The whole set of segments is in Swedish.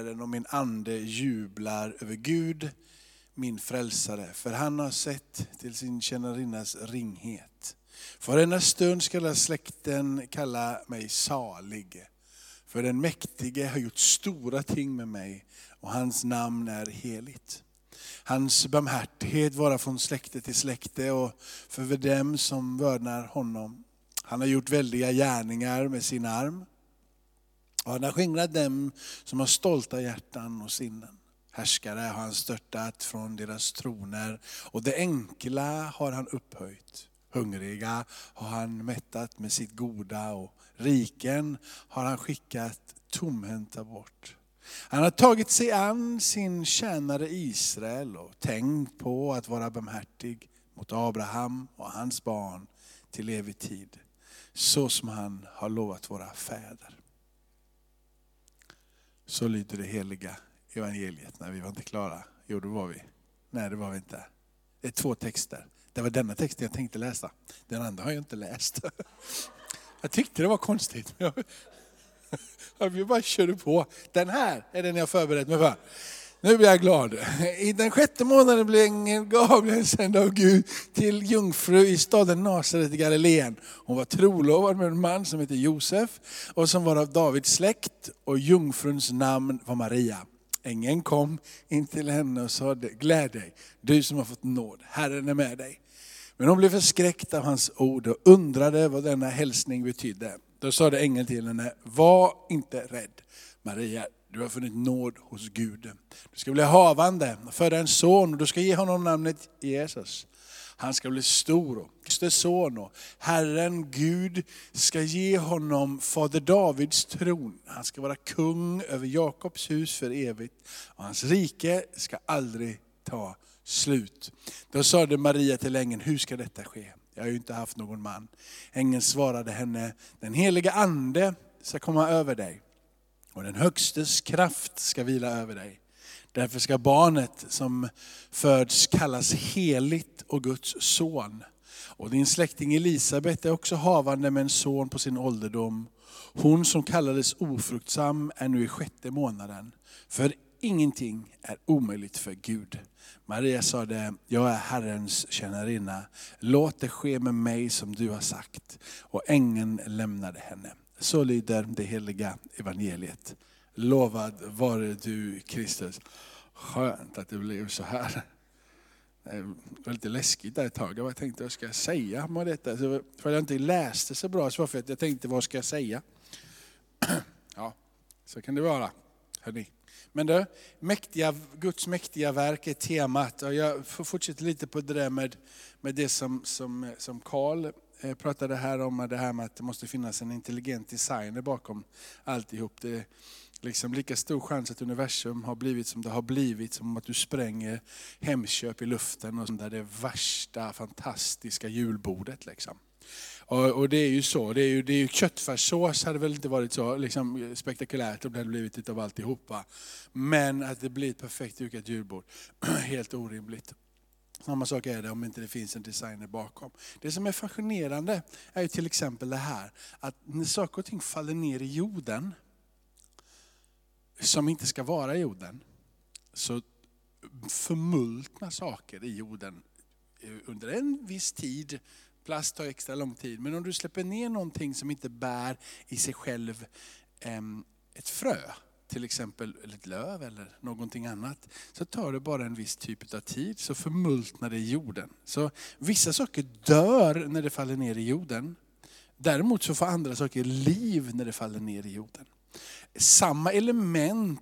Herren och min ande jublar över Gud, min frälsare. För han har sett till sin tjänarinnas ringhet. För denna stund ska alla släkten kalla mig salig. För den mäktige har gjort stora ting med mig och hans namn är heligt. Hans barmhärtighet vara från släkte till släkte och för dem som vördnar honom. Han har gjort väldiga gärningar med sin arm. Och han har skingrat dem som har stolta hjärtan och sinnen. Härskare har han störtat från deras troner och det enkla har han upphöjt. Hungriga har han mättat med sitt goda och riken har han skickat tomhänta bort. Han har tagit sig an sin tjänare Israel och tänkt på att vara barmhärtig mot Abraham och hans barn till evig tid. Så som han har lovat våra fäder. Så lyder det heliga evangeliet. när vi var inte klara. Jo, det var vi. Nej, det var vi inte. Det är två texter. Det var denna texten jag tänkte läsa. Den andra har jag inte läst. Jag tyckte det var konstigt. Jag bara körde på. Den här är den jag förberett mig för. Nu blir jag glad. I den sjätte månaden blev ängeln Gabriel sänd av Gud till jungfru i staden Nasaret i Galileen. Hon var trolovad med en man som hette Josef och som var av Davids släkt och jungfruns namn var Maria. Ängeln kom in till henne och sade, gläd dig, du som har fått nåd, Herren är med dig. Men hon blev förskräckt av hans ord och undrade vad denna hälsning betydde. Då sade ängeln till henne, var inte rädd Maria, du har funnit nåd hos Gud. Du ska bli havande och föda en son och du ska ge honom namnet Jesus. Han ska bli stor och son och Herren Gud ska ge honom fader Davids tron. Han ska vara kung över Jakobs hus för evigt och hans rike ska aldrig ta slut. Då sade Maria till ängeln, hur ska detta ske? Jag har ju inte haft någon man. Ängeln svarade henne, den heliga ande ska komma över dig och den högstes kraft ska vila över dig. Därför ska barnet som föds kallas heligt och Guds son. Och din släkting Elisabet är också havande med en son på sin ålderdom. Hon som kallades ofruktsam är nu i sjätte månaden. För ingenting är omöjligt för Gud. Maria sade, jag är Herrens tjänarinna. Låt det ske med mig som du har sagt. Och ängeln lämnade henne. Så lyder det heliga evangeliet. Lovad vare du Kristus. Skönt att det blev så här. Det var lite läskigt där ett tag. Jag tänkte, vad ska jag säga om detta? för jag inte läste så bra, så var för att jag tänkte, vad ska jag säga? Ja, så kan det vara. Hörrni. Men du, mäktiga, Guds mäktiga verk är temat. Och jag fortsätter lite på det där med, med det som, som, som Karl Eh, pratade här om, det här med att det måste finnas en intelligent designer bakom alltihop. Det är liksom lika stor chans att universum har blivit som det har blivit, som att du spränger Hemköp i luften och där det värsta fantastiska julbordet. Liksom. Och, och, det är ju så, det är ju, det är ju köttfärssås hade väl inte varit så liksom, spektakulärt om det hade blivit utav alltihopa. Men att det blir ett perfekt dukat julbord, helt orimligt. Samma sak är det om inte det finns en designer bakom. Det som är fascinerande är ju till exempel det här, att när saker och ting faller ner i jorden, som inte ska vara i jorden, så förmultnar saker i jorden eh, under en viss tid Plast tar extra lång tid. Men om du släpper ner någonting som inte bär i sig själv ehm, ett frö, till exempel ett löv eller någonting annat, så tar det bara en viss typ av tid, så förmultnar det i jorden. Så vissa saker dör när det faller ner i jorden. Däremot så får andra saker liv när det faller ner i jorden. Samma element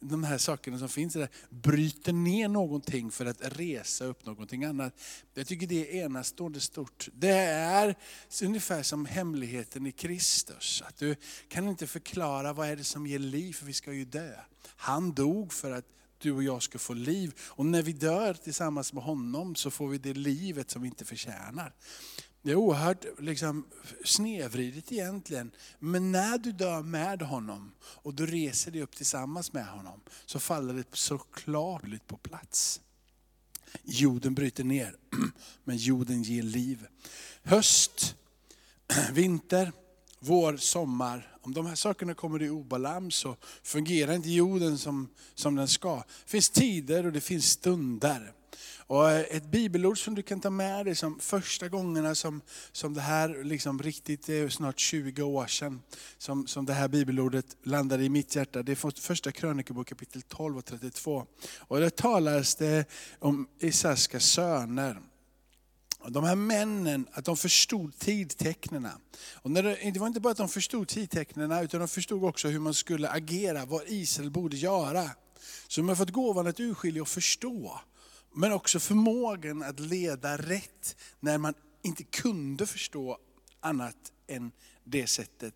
de här sakerna som finns där, bryter ner någonting för att resa upp någonting annat. Jag tycker det är enastående stort. Det är ungefär som hemligheten i Kristus. Att du kan inte förklara vad är det som ger liv, för vi ska ju dö. Han dog för att du och jag ska få liv. Och när vi dör tillsammans med honom så får vi det livet som vi inte förtjänar. Det är oerhört liksom, snedvridet egentligen. Men när du dör med honom och du reser dig upp tillsammans med honom, så faller det såklart på plats. Jorden bryter ner, men jorden ger liv. Höst, vinter, vår, sommar. Om de här sakerna kommer i obalans så fungerar inte jorden som, som den ska. Det finns tider och det finns stunder. Och eh, ett bibelord som du kan ta med dig som första gångerna som, som det här liksom riktigt, det är snart 20 år sedan, som, som det här bibelordet landade i mitt hjärta. Det är första krönikebok kapitel 12 och 32. Och där talas det om Isaskas söner. De här männen, att de förstod tidtecknena. Och när det, det var inte bara att de förstod tidtecknena, utan de förstod också hur man skulle agera, vad Israel borde göra. Så de har fått gåvan att urskilja och förstå. Men också förmågan att leda rätt när man inte kunde förstå annat än det sättet,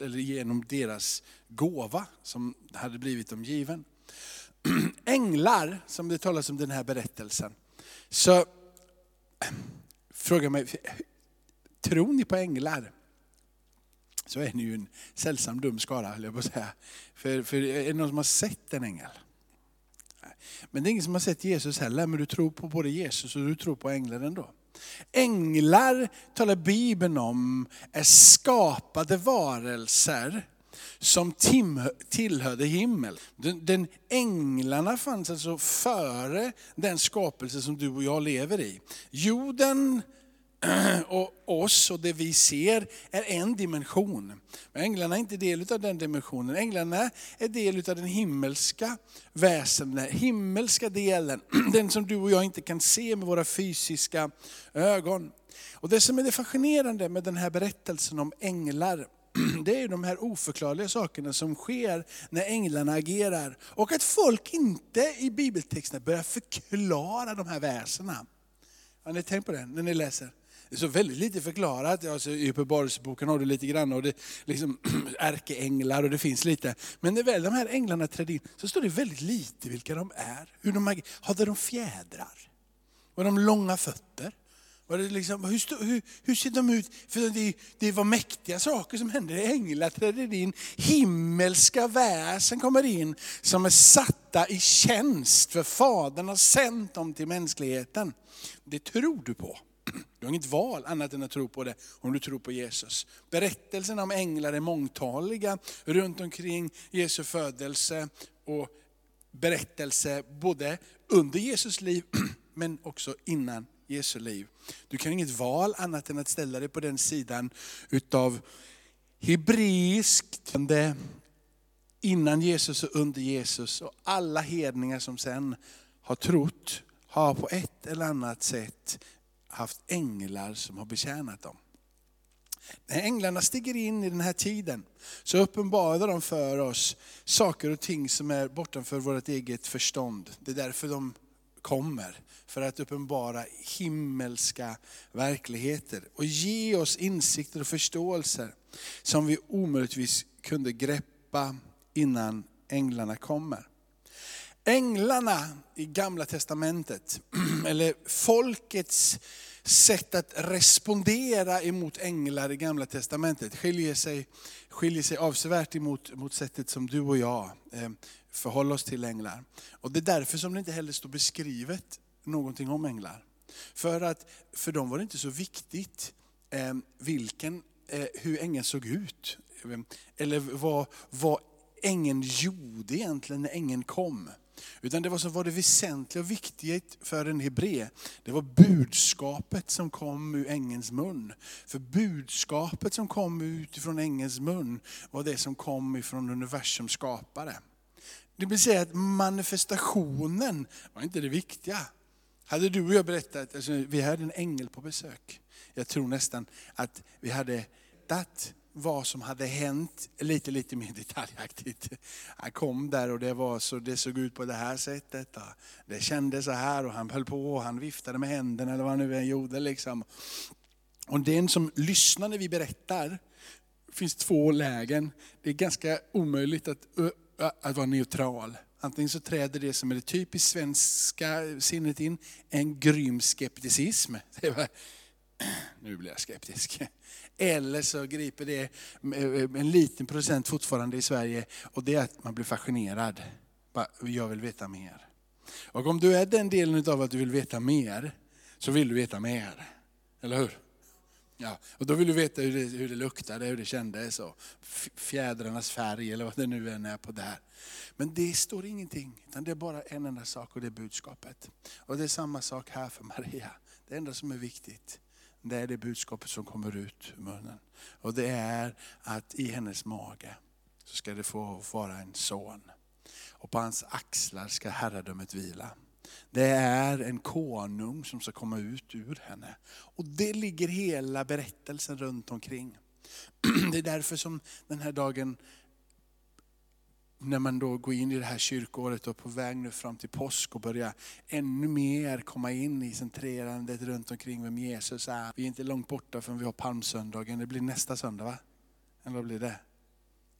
eller genom deras gåva som hade blivit dem given. Änglar, som det talas om i den här berättelsen. Så fråga mig, tror ni på änglar? Så är ni ju en sällsam dum skara, höll jag på att säga. För, för är det någon som har sett en ängel? Men det är ingen som har sett Jesus heller, men du tror på både Jesus och du tror på änglar ändå. Änglar talar Bibeln om är skapade varelser som tillhörde himmel. Den, den, änglarna fanns alltså före den skapelse som du och jag lever i. Jorden och oss och det vi ser är en dimension. Men änglarna är inte del av den dimensionen. Änglarna är del av den himmelska väsenden, himmelska delen. Den som du och jag inte kan se med våra fysiska ögon. Och Det som är det fascinerande med den här berättelsen om änglar, det är de här oförklarliga sakerna som sker när änglarna agerar. Och att folk inte i bibeltexterna börjar förklara de här väsena. Har ni tänkt på det när ni läser? Det är så väldigt lite förklarat. Alltså, I Uppenbarelseboken har du lite grann, och det liksom ärkeänglar och det finns lite. Men när väl de här änglarna trädde in så står det väldigt lite vilka de är. Hur de hade de fjädrar? Var de långa fötter? Var det liksom, hur, hur, hur ser de ut? För det, det var mäktiga saker som hände. Änglar trädde in, himmelska väsen kommer in som är satta i tjänst för Fadern har sänt dem till mänskligheten. Det tror du på. Du har inget val annat än att tro på det om du tror på Jesus. Berättelserna om änglar är mångtaliga runt omkring Jesu födelse och berättelse både under Jesus liv men också innan Jesu liv. Du kan inget val annat än att ställa dig på den sidan utav hebreiskt innan Jesus och under Jesus och alla hedningar som sen har trott har på ett eller annat sätt haft änglar som har betjänat dem. När änglarna stiger in i den här tiden så uppenbarar de för oss saker och ting som är bortanför vårt eget förstånd. Det är därför de kommer, för att uppenbara himmelska verkligheter och ge oss insikter och förståelser som vi omöjligtvis kunde greppa innan änglarna kommer. Änglarna i gamla testamentet, eller folkets sätt att respondera emot änglar i gamla testamentet skiljer sig, skiljer sig avsevärt emot mot sättet som du och jag eh, förhåller oss till änglar. Och Det är därför som det inte heller står beskrivet någonting om änglar. För att för dem var det inte så viktigt eh, vilken, eh, hur ängeln såg ut. Eh, eller vad, vad ängeln gjorde egentligen när ängeln kom. Utan det var som var det väsentliga och viktiga för en hebré. Det var budskapet som kom ur ängelns mun. För budskapet som kom utifrån ängelns mun var det som kom ifrån universums skapare. Det vill säga att manifestationen var inte det viktiga. Hade du och jag berättat, alltså, vi hade en ängel på besök. Jag tror nästan att vi hade dat vad som hade hänt lite, lite mer detaljaktigt. Han kom där och det, var så, det såg ut på det här sättet. Det kändes så här och han höll på och han viftade med händerna eller vad han nu än gjorde. Liksom. Och den som lyssnar när vi berättar, det finns två lägen. Det är ganska omöjligt att, att vara neutral. Antingen så träder det som är det typiskt svenska sinnet in, en grym skepticism. Nu blir jag skeptisk. Eller så griper det eh, en liten procent fortfarande i Sverige och det är att man blir fascinerad. Jag vill veta mer. Och om du är den delen av att du vill veta mer, så vill du veta mer. Eller hur? Ja, och då vill du veta hur det, hur det luktade, hur det kändes, och fjädrarnas färg eller vad det nu än är på det här. Men det står ingenting, utan det är bara en enda sak och det är budskapet. Och det är samma sak här för Maria. Det enda som är viktigt, det är det budskapet som kommer ut ur munnen. Och det är att i hennes mage så ska det få vara en son. Och på hans axlar ska herradömet vila. Det är en konung som ska komma ut ur henne. Och det ligger hela berättelsen runt omkring. Det är därför som den här dagen, när man då går in i det här kyrkåret och på väg nu fram till påsk och börjar ännu mer komma in i centrerandet runt omkring vem Jesus är. Vi är inte långt borta förrän vi har palmsöndagen, det blir nästa söndag va? Eller vad blir det?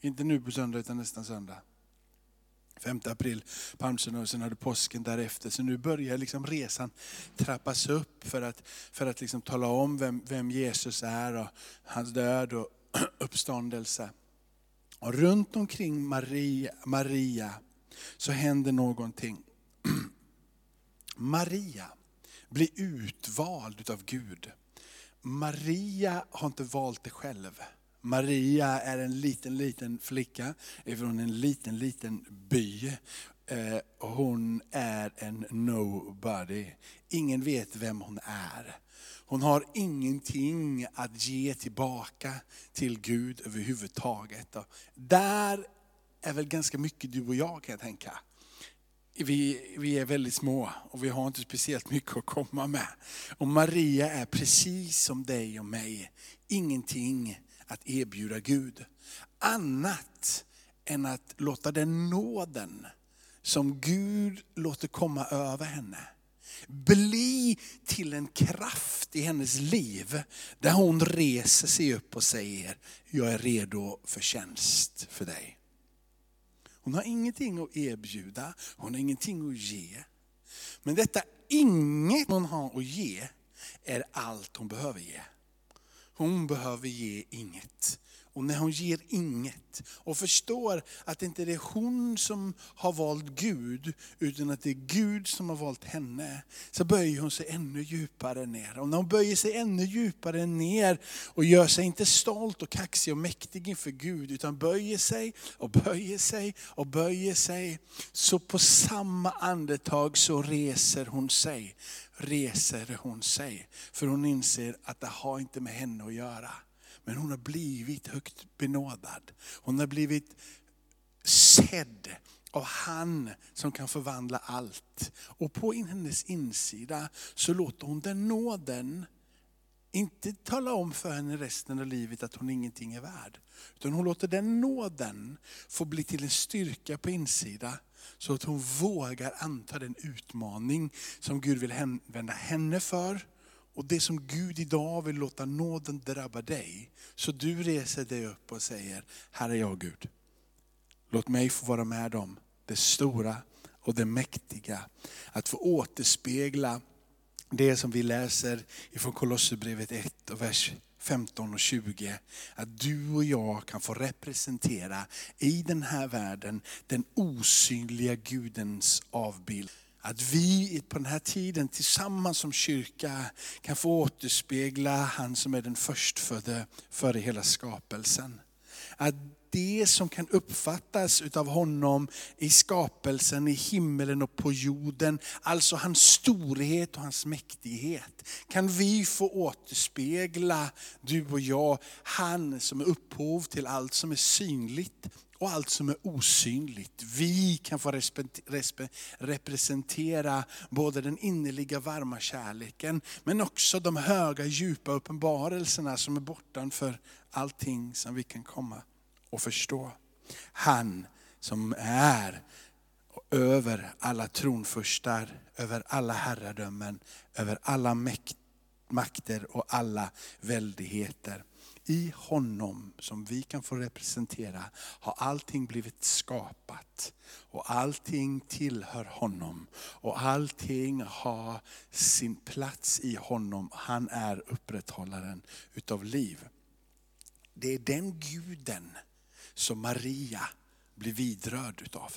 Inte nu på söndag utan nästa söndag. 5 april, palmsöndag och sen hade påsken därefter. Så nu börjar liksom resan trappas upp för att, för att liksom tala om vem, vem Jesus är och hans död och uppståndelse. Och runt omkring Maria, Maria så händer någonting. Maria blir utvald av Gud. Maria har inte valt det själv. Maria är en liten, liten flicka ifrån en liten, liten by. Eh, hon är en nobody. Ingen vet vem hon är. Hon har ingenting att ge tillbaka till Gud överhuvudtaget. Där är väl ganska mycket du och jag kan jag tänka. Vi, vi är väldigt små och vi har inte speciellt mycket att komma med. Och Maria är precis som dig och mig. Ingenting att erbjuda Gud. Annat än att låta den nåden som Gud låter komma över henne, bli till en kraft i hennes liv där hon reser sig upp och säger, jag är redo för tjänst för dig. Hon har ingenting att erbjuda, hon har ingenting att ge. Men detta inget hon har att ge är allt hon behöver ge. Hon behöver ge inget. Och när hon ger inget och förstår att det inte är hon som har valt Gud, utan att det är Gud som har valt henne, så böjer hon sig ännu djupare ner. Och när hon böjer sig ännu djupare ner och gör sig inte stolt och kaxig och mäktig inför Gud, utan böjer sig och böjer sig och böjer sig, så på samma andetag så reser hon sig reser hon sig. För hon inser att det har inte med henne att göra. Men hon har blivit högt benådad. Hon har blivit sedd av han som kan förvandla allt. Och på hennes insida så låter hon den nåden inte tala om för henne resten av livet att hon ingenting är värd. Utan hon låter den nåden få bli till en styrka på insida så att hon vågar anta den utmaning som Gud vill använda henne för. Och det som Gud idag vill låta nåden drabba dig. Så du reser dig upp och säger, här är jag Gud. Låt mig få vara med om det stora och det mäktiga. Att få återspegla det som vi läser ifrån Kolosserbrevet 1 och vers 15 och 20. Att du och jag kan få representera i den här världen den osynliga Gudens avbild. Att vi på den här tiden tillsammans som kyrka kan få återspegla han som är den förstfödde före hela skapelsen. Att det som kan uppfattas utav honom i skapelsen, i himmelen och på jorden, alltså hans storhet och hans mäktighet, kan vi få återspegla, du och jag, han som är upphov till allt som är synligt och allt som är osynligt. Vi kan få representera både den innerliga varma kärleken, men också de höga djupa uppenbarelserna som är bortanför allting som vi kan komma och förstå. Han som är över alla tronfurstar, över alla herradömen, över alla makter och alla väldigheter. I honom som vi kan få representera har allting blivit skapat. Och allting tillhör honom. Och allting har sin plats i honom. Han är upprätthållaren utav liv. Det är den guden som Maria blir vidrörd utav.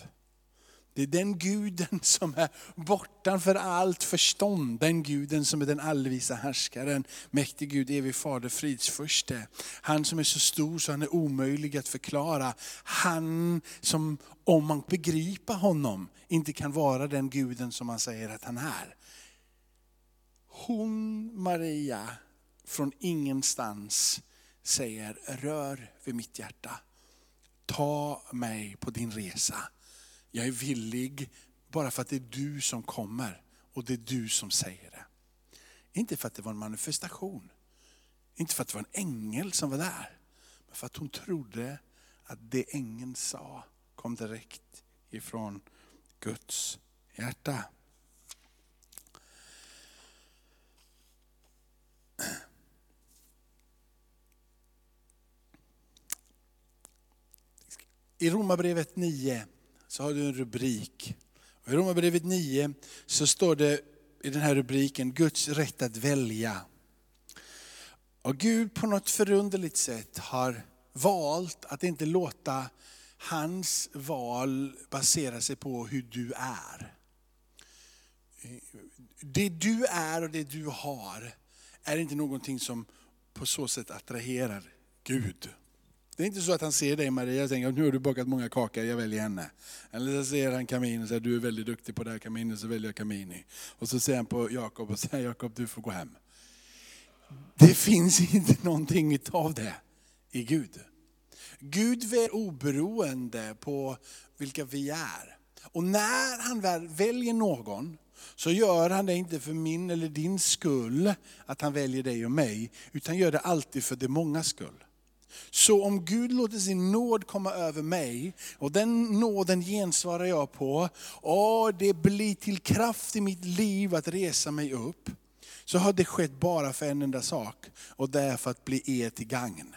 Det är den guden som är bortanför allt förstånd. Den guden som är den allvisa härskaren. Mäktig Gud, evig fader, fridsförste. Han som är så stor så han är omöjlig att förklara. Han som, om man begriper honom, inte kan vara den guden som man säger att han är. Hon, Maria, från ingenstans säger, rör vid mitt hjärta. Ta mig på din resa. Jag är villig bara för att det är du som kommer och det är du som säger det. Inte för att det var en manifestation, inte för att det var en ängel som var där, men för att hon trodde att det ängeln sa kom direkt ifrån Guds hjärta. I Romarbrevet 9 så har du en rubrik. Och I Romarbrevet 9 så står det i den här rubriken Guds rätt att välja. Och Gud på något förunderligt sätt har valt att inte låta hans val basera sig på hur du är. Det du är och det du har är inte någonting som på så sätt attraherar Gud. Det är inte så att han ser dig Maria och tänker, nu har du bakat många kakor, jag väljer henne. Eller så ser han Kamin och säger, du är väldigt duktig på det här Kamini, så väljer jag Kamini. Och så ser han på Jakob och säger, Jakob du får gå hem. Det finns inte någonting av det i Gud. Gud är oberoende på vilka vi är. Och när han väl väljer någon, så gör han det inte för min eller din skull, att han väljer dig och mig, utan gör det alltid för de många skull. Så om Gud låter sin nåd komma över mig, och den nåden gensvarar jag på, och det blir till kraft i mitt liv att resa mig upp, så har det skett bara för en enda sak, och det är för att bli er till gagn.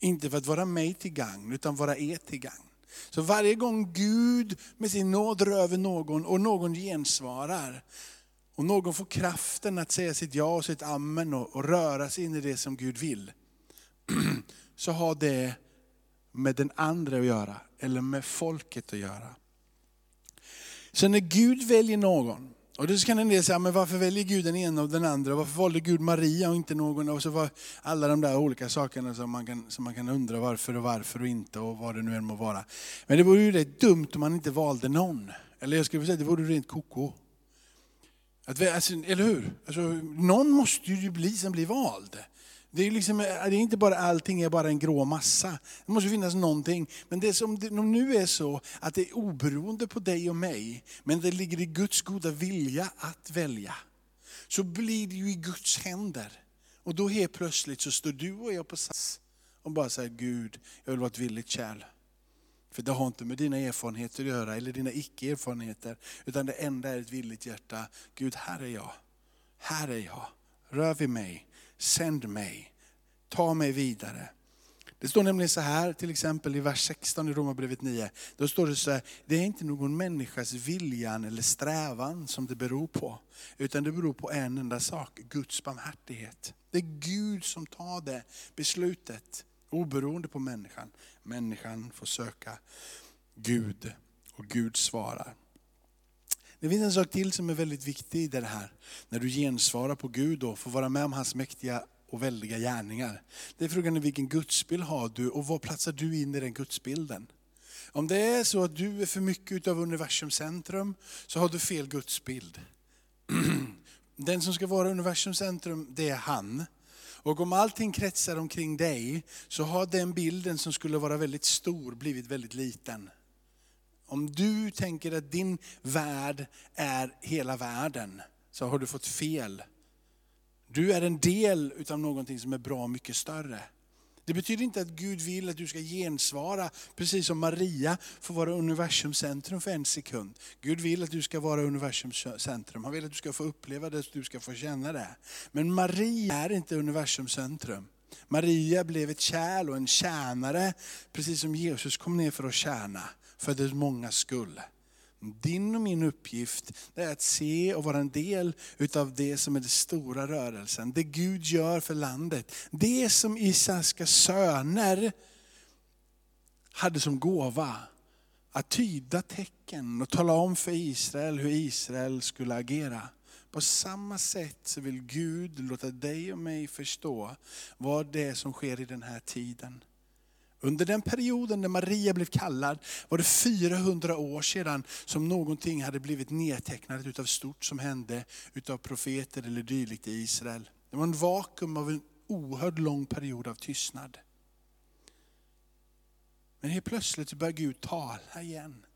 Inte för att vara mig till gagn, utan vara er till gagn. Så varje gång Gud med sin nåd rör över någon och någon gensvarar, och någon får kraften att säga sitt ja och sitt amen och, och röra sig in i det som Gud vill, så har det med den andra att göra, eller med folket att göra. Så när Gud väljer någon, och då kan en del säga, men varför väljer Gud den ena och den andra? Varför valde Gud Maria och inte någon? Och så var alla de där olika sakerna som man, kan, som man kan undra varför och varför och inte och vad det nu än må vara. Men det vore ju rätt dumt om man inte valde någon. Eller jag skulle säga, det vore rent koko. Att, alltså, eller hur? Alltså, någon måste ju bli som blir vald. Det är, liksom, eh, det är inte bara allting är bara en grå massa. Det måste finnas någonting. Men det som det nu är så att det är oberoende på dig och mig, men det ligger i Guds goda vilja att välja. Så blir det ju i Guds händer. Och då helt plötsligt så står du och jag på sats och bara säger Gud, jag vill vara ett villigt kärl. För det har inte med dina erfarenheter att göra, eller dina icke-erfarenheter. Utan det enda är ett villigt hjärta. Gud, här är jag. Här är jag. Rör vid mig sänd mig, ta mig vidare. Det står nämligen så här, till exempel i vers 16 i Romarbrevet 9. Då står det så här, det är inte någon människas viljan eller strävan som det beror på. Utan det beror på en enda sak, Guds barmhärtighet. Det är Gud som tar det beslutet, oberoende på människan. Människan får söka Gud och Gud svarar. Det finns en sak till som är väldigt viktig i det här. När du gensvarar på Gud och får vara med om hans mäktiga och väldiga gärningar. Det är frågan om vilken gudsbild har du och var platsar du in i den gudsbilden? Om det är så att du är för mycket av universums centrum så har du fel gudsbild. Den som ska vara universums centrum, det är han. Och om allting kretsar omkring dig så har den bilden som skulle vara väldigt stor blivit väldigt liten. Om du tänker att din värld är hela världen, så har du fått fel. Du är en del utav någonting som är bra mycket större. Det betyder inte att Gud vill att du ska gensvara, precis som Maria får vara universums centrum för en sekund. Gud vill att du ska vara universums centrum. Han vill att du ska få uppleva det, att du ska få känna det. Men Maria är inte universums centrum. Maria blev ett kärl och en tjänare, precis som Jesus kom ner för att tjäna för det många skull. Din och min uppgift är att se och vara en del utav det som är den stora rörelsen. Det Gud gör för landet. Det som Isaiska söner hade som gåva att tyda tecken och tala om för Israel hur Israel skulle agera. På samma sätt så vill Gud låta dig och mig förstå vad det är som sker i den här tiden. Under den perioden när Maria blev kallad var det 400 år sedan som någonting hade blivit nedtecknat utav stort som hände utav profeter eller dylikt i Israel. Det var en vakuum av en oerhört lång period av tystnad. Men helt plötsligt börjar Gud tala igen.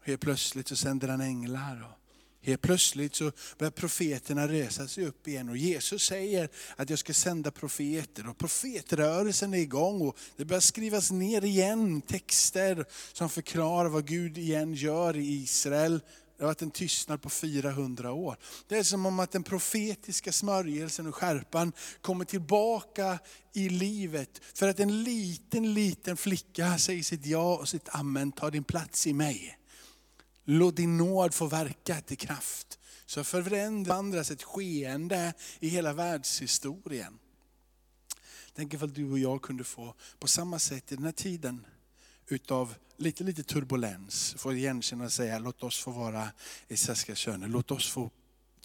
helt plötsligt så sänder han änglar. Helt plötsligt så börjar profeterna resa sig upp igen. Och Jesus säger att jag ska sända profeter. Och profetrörelsen är igång. Och det börjar skrivas ner igen texter som förklarar vad Gud igen gör i Israel det har varit en tystnad på 400 år. Det är som om att den profetiska smörjelsen och skärpan kommer tillbaka i livet. För att en liten, liten flicka säger sitt ja och sitt amen, ta din plats i mig. Låt din nåd få verka till kraft. Så förändras ett skeende i hela världshistorien. Tänk ifall du och jag kunde få, på samma sätt i den här tiden, utav lite, lite turbulens, få igenkänna och säga, låt oss få vara i Saskatchewan, låt oss få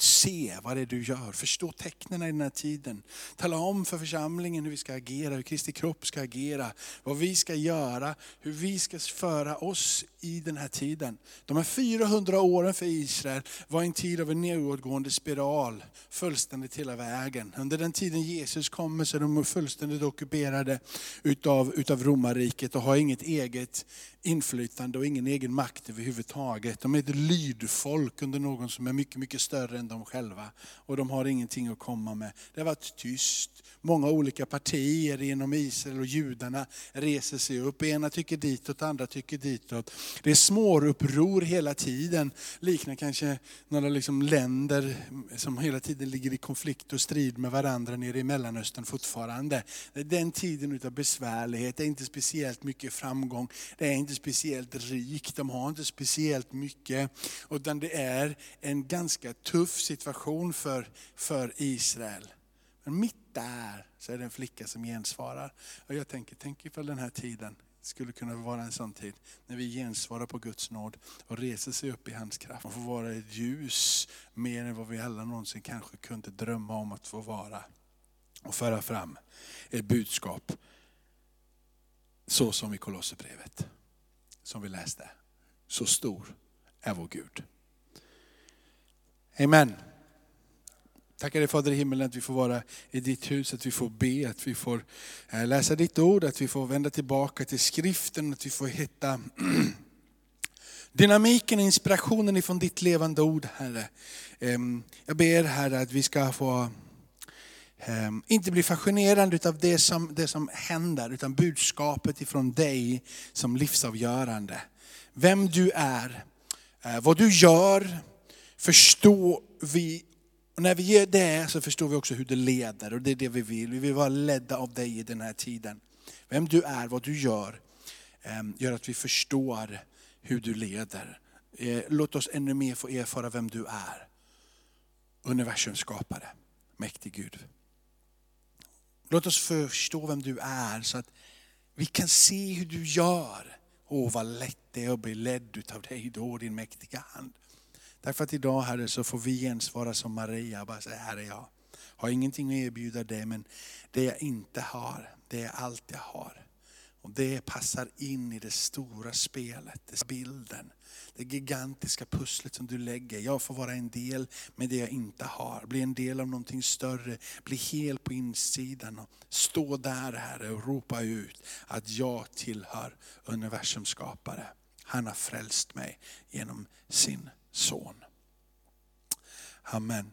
se vad det är du gör, förstå tecknen i den här tiden. Tala om för församlingen hur vi ska agera, hur Kristi kropp ska agera, vad vi ska göra, hur vi ska föra oss i den här tiden. De här 400 åren för Israel var en tid av en nedåtgående spiral, fullständigt hela vägen. Under den tiden Jesus kommer så är de fullständigt ockuperade utav, utav romarriket och har inget eget inflytande och ingen egen makt överhuvudtaget. De är ett lydfolk under någon som är mycket, mycket större än de själva. Och de har ingenting att komma med. Det har varit tyst. Många olika partier inom Israel och judarna reser sig upp. Ena tycker ditåt, andra tycker ditåt. Det är småuppror hela tiden. Liknar kanske några liksom länder som hela tiden ligger i konflikt och strid med varandra nere i Mellanöstern fortfarande. Den tiden av besvärlighet, det är inte speciellt mycket framgång. Det är inte speciellt rik, de har inte speciellt mycket. Utan det är en ganska tuff situation för, för Israel. Men mitt där så är det en flicka som gensvarar. Och jag tänker, tänk ifall den här tiden skulle kunna vara en sån tid när vi gensvarar på Guds nåd och reser sig upp i hans kraft och får vara ett ljus mer än vad vi alla någonsin kanske kunde drömma om att få vara. Och föra fram ett budskap så som i Kolosserbrevet som vi läste. Så stor är vår Gud. Amen. Tackar dig Fader i himmelen att vi får vara i ditt hus, att vi får be, att vi får eh, läsa ditt ord, att vi får vända tillbaka till skriften, att vi får hitta dynamiken och inspirationen ifrån ditt levande ord Herre. Jag ber Herre att vi ska få Ehm, inte bli fascinerad av det som, det som händer, utan budskapet ifrån dig som livsavgörande. Vem du är, eh, vad du gör, förstår vi och när vi gör det så förstår vi också hur det leder och det är det vi vill. Vi vill vara ledda av dig i den här tiden. Vem du är, vad du gör, ehm, gör att vi förstår hur du leder. Eh, låt oss ännu mer få erfara vem du är. Universums skapare, mäktig Gud. Låt oss förstå vem du är så att vi kan se hur du gör. Åh vad lätt det är att bli ledd av dig då, din mäktiga hand. Därför att idag Herre så får vi gensvara som Maria, bara säga Herre jag har ingenting att erbjuda dig men det jag inte har, det är allt jag har. Och det passar in i det stora spelet, det bilden, det gigantiska pusslet som du lägger. Jag får vara en del med det jag inte har, bli en del av någonting större, bli hel på insidan och stå där Herre och ropa ut att jag tillhör universums skapare. Han har frälst mig genom sin son. Amen.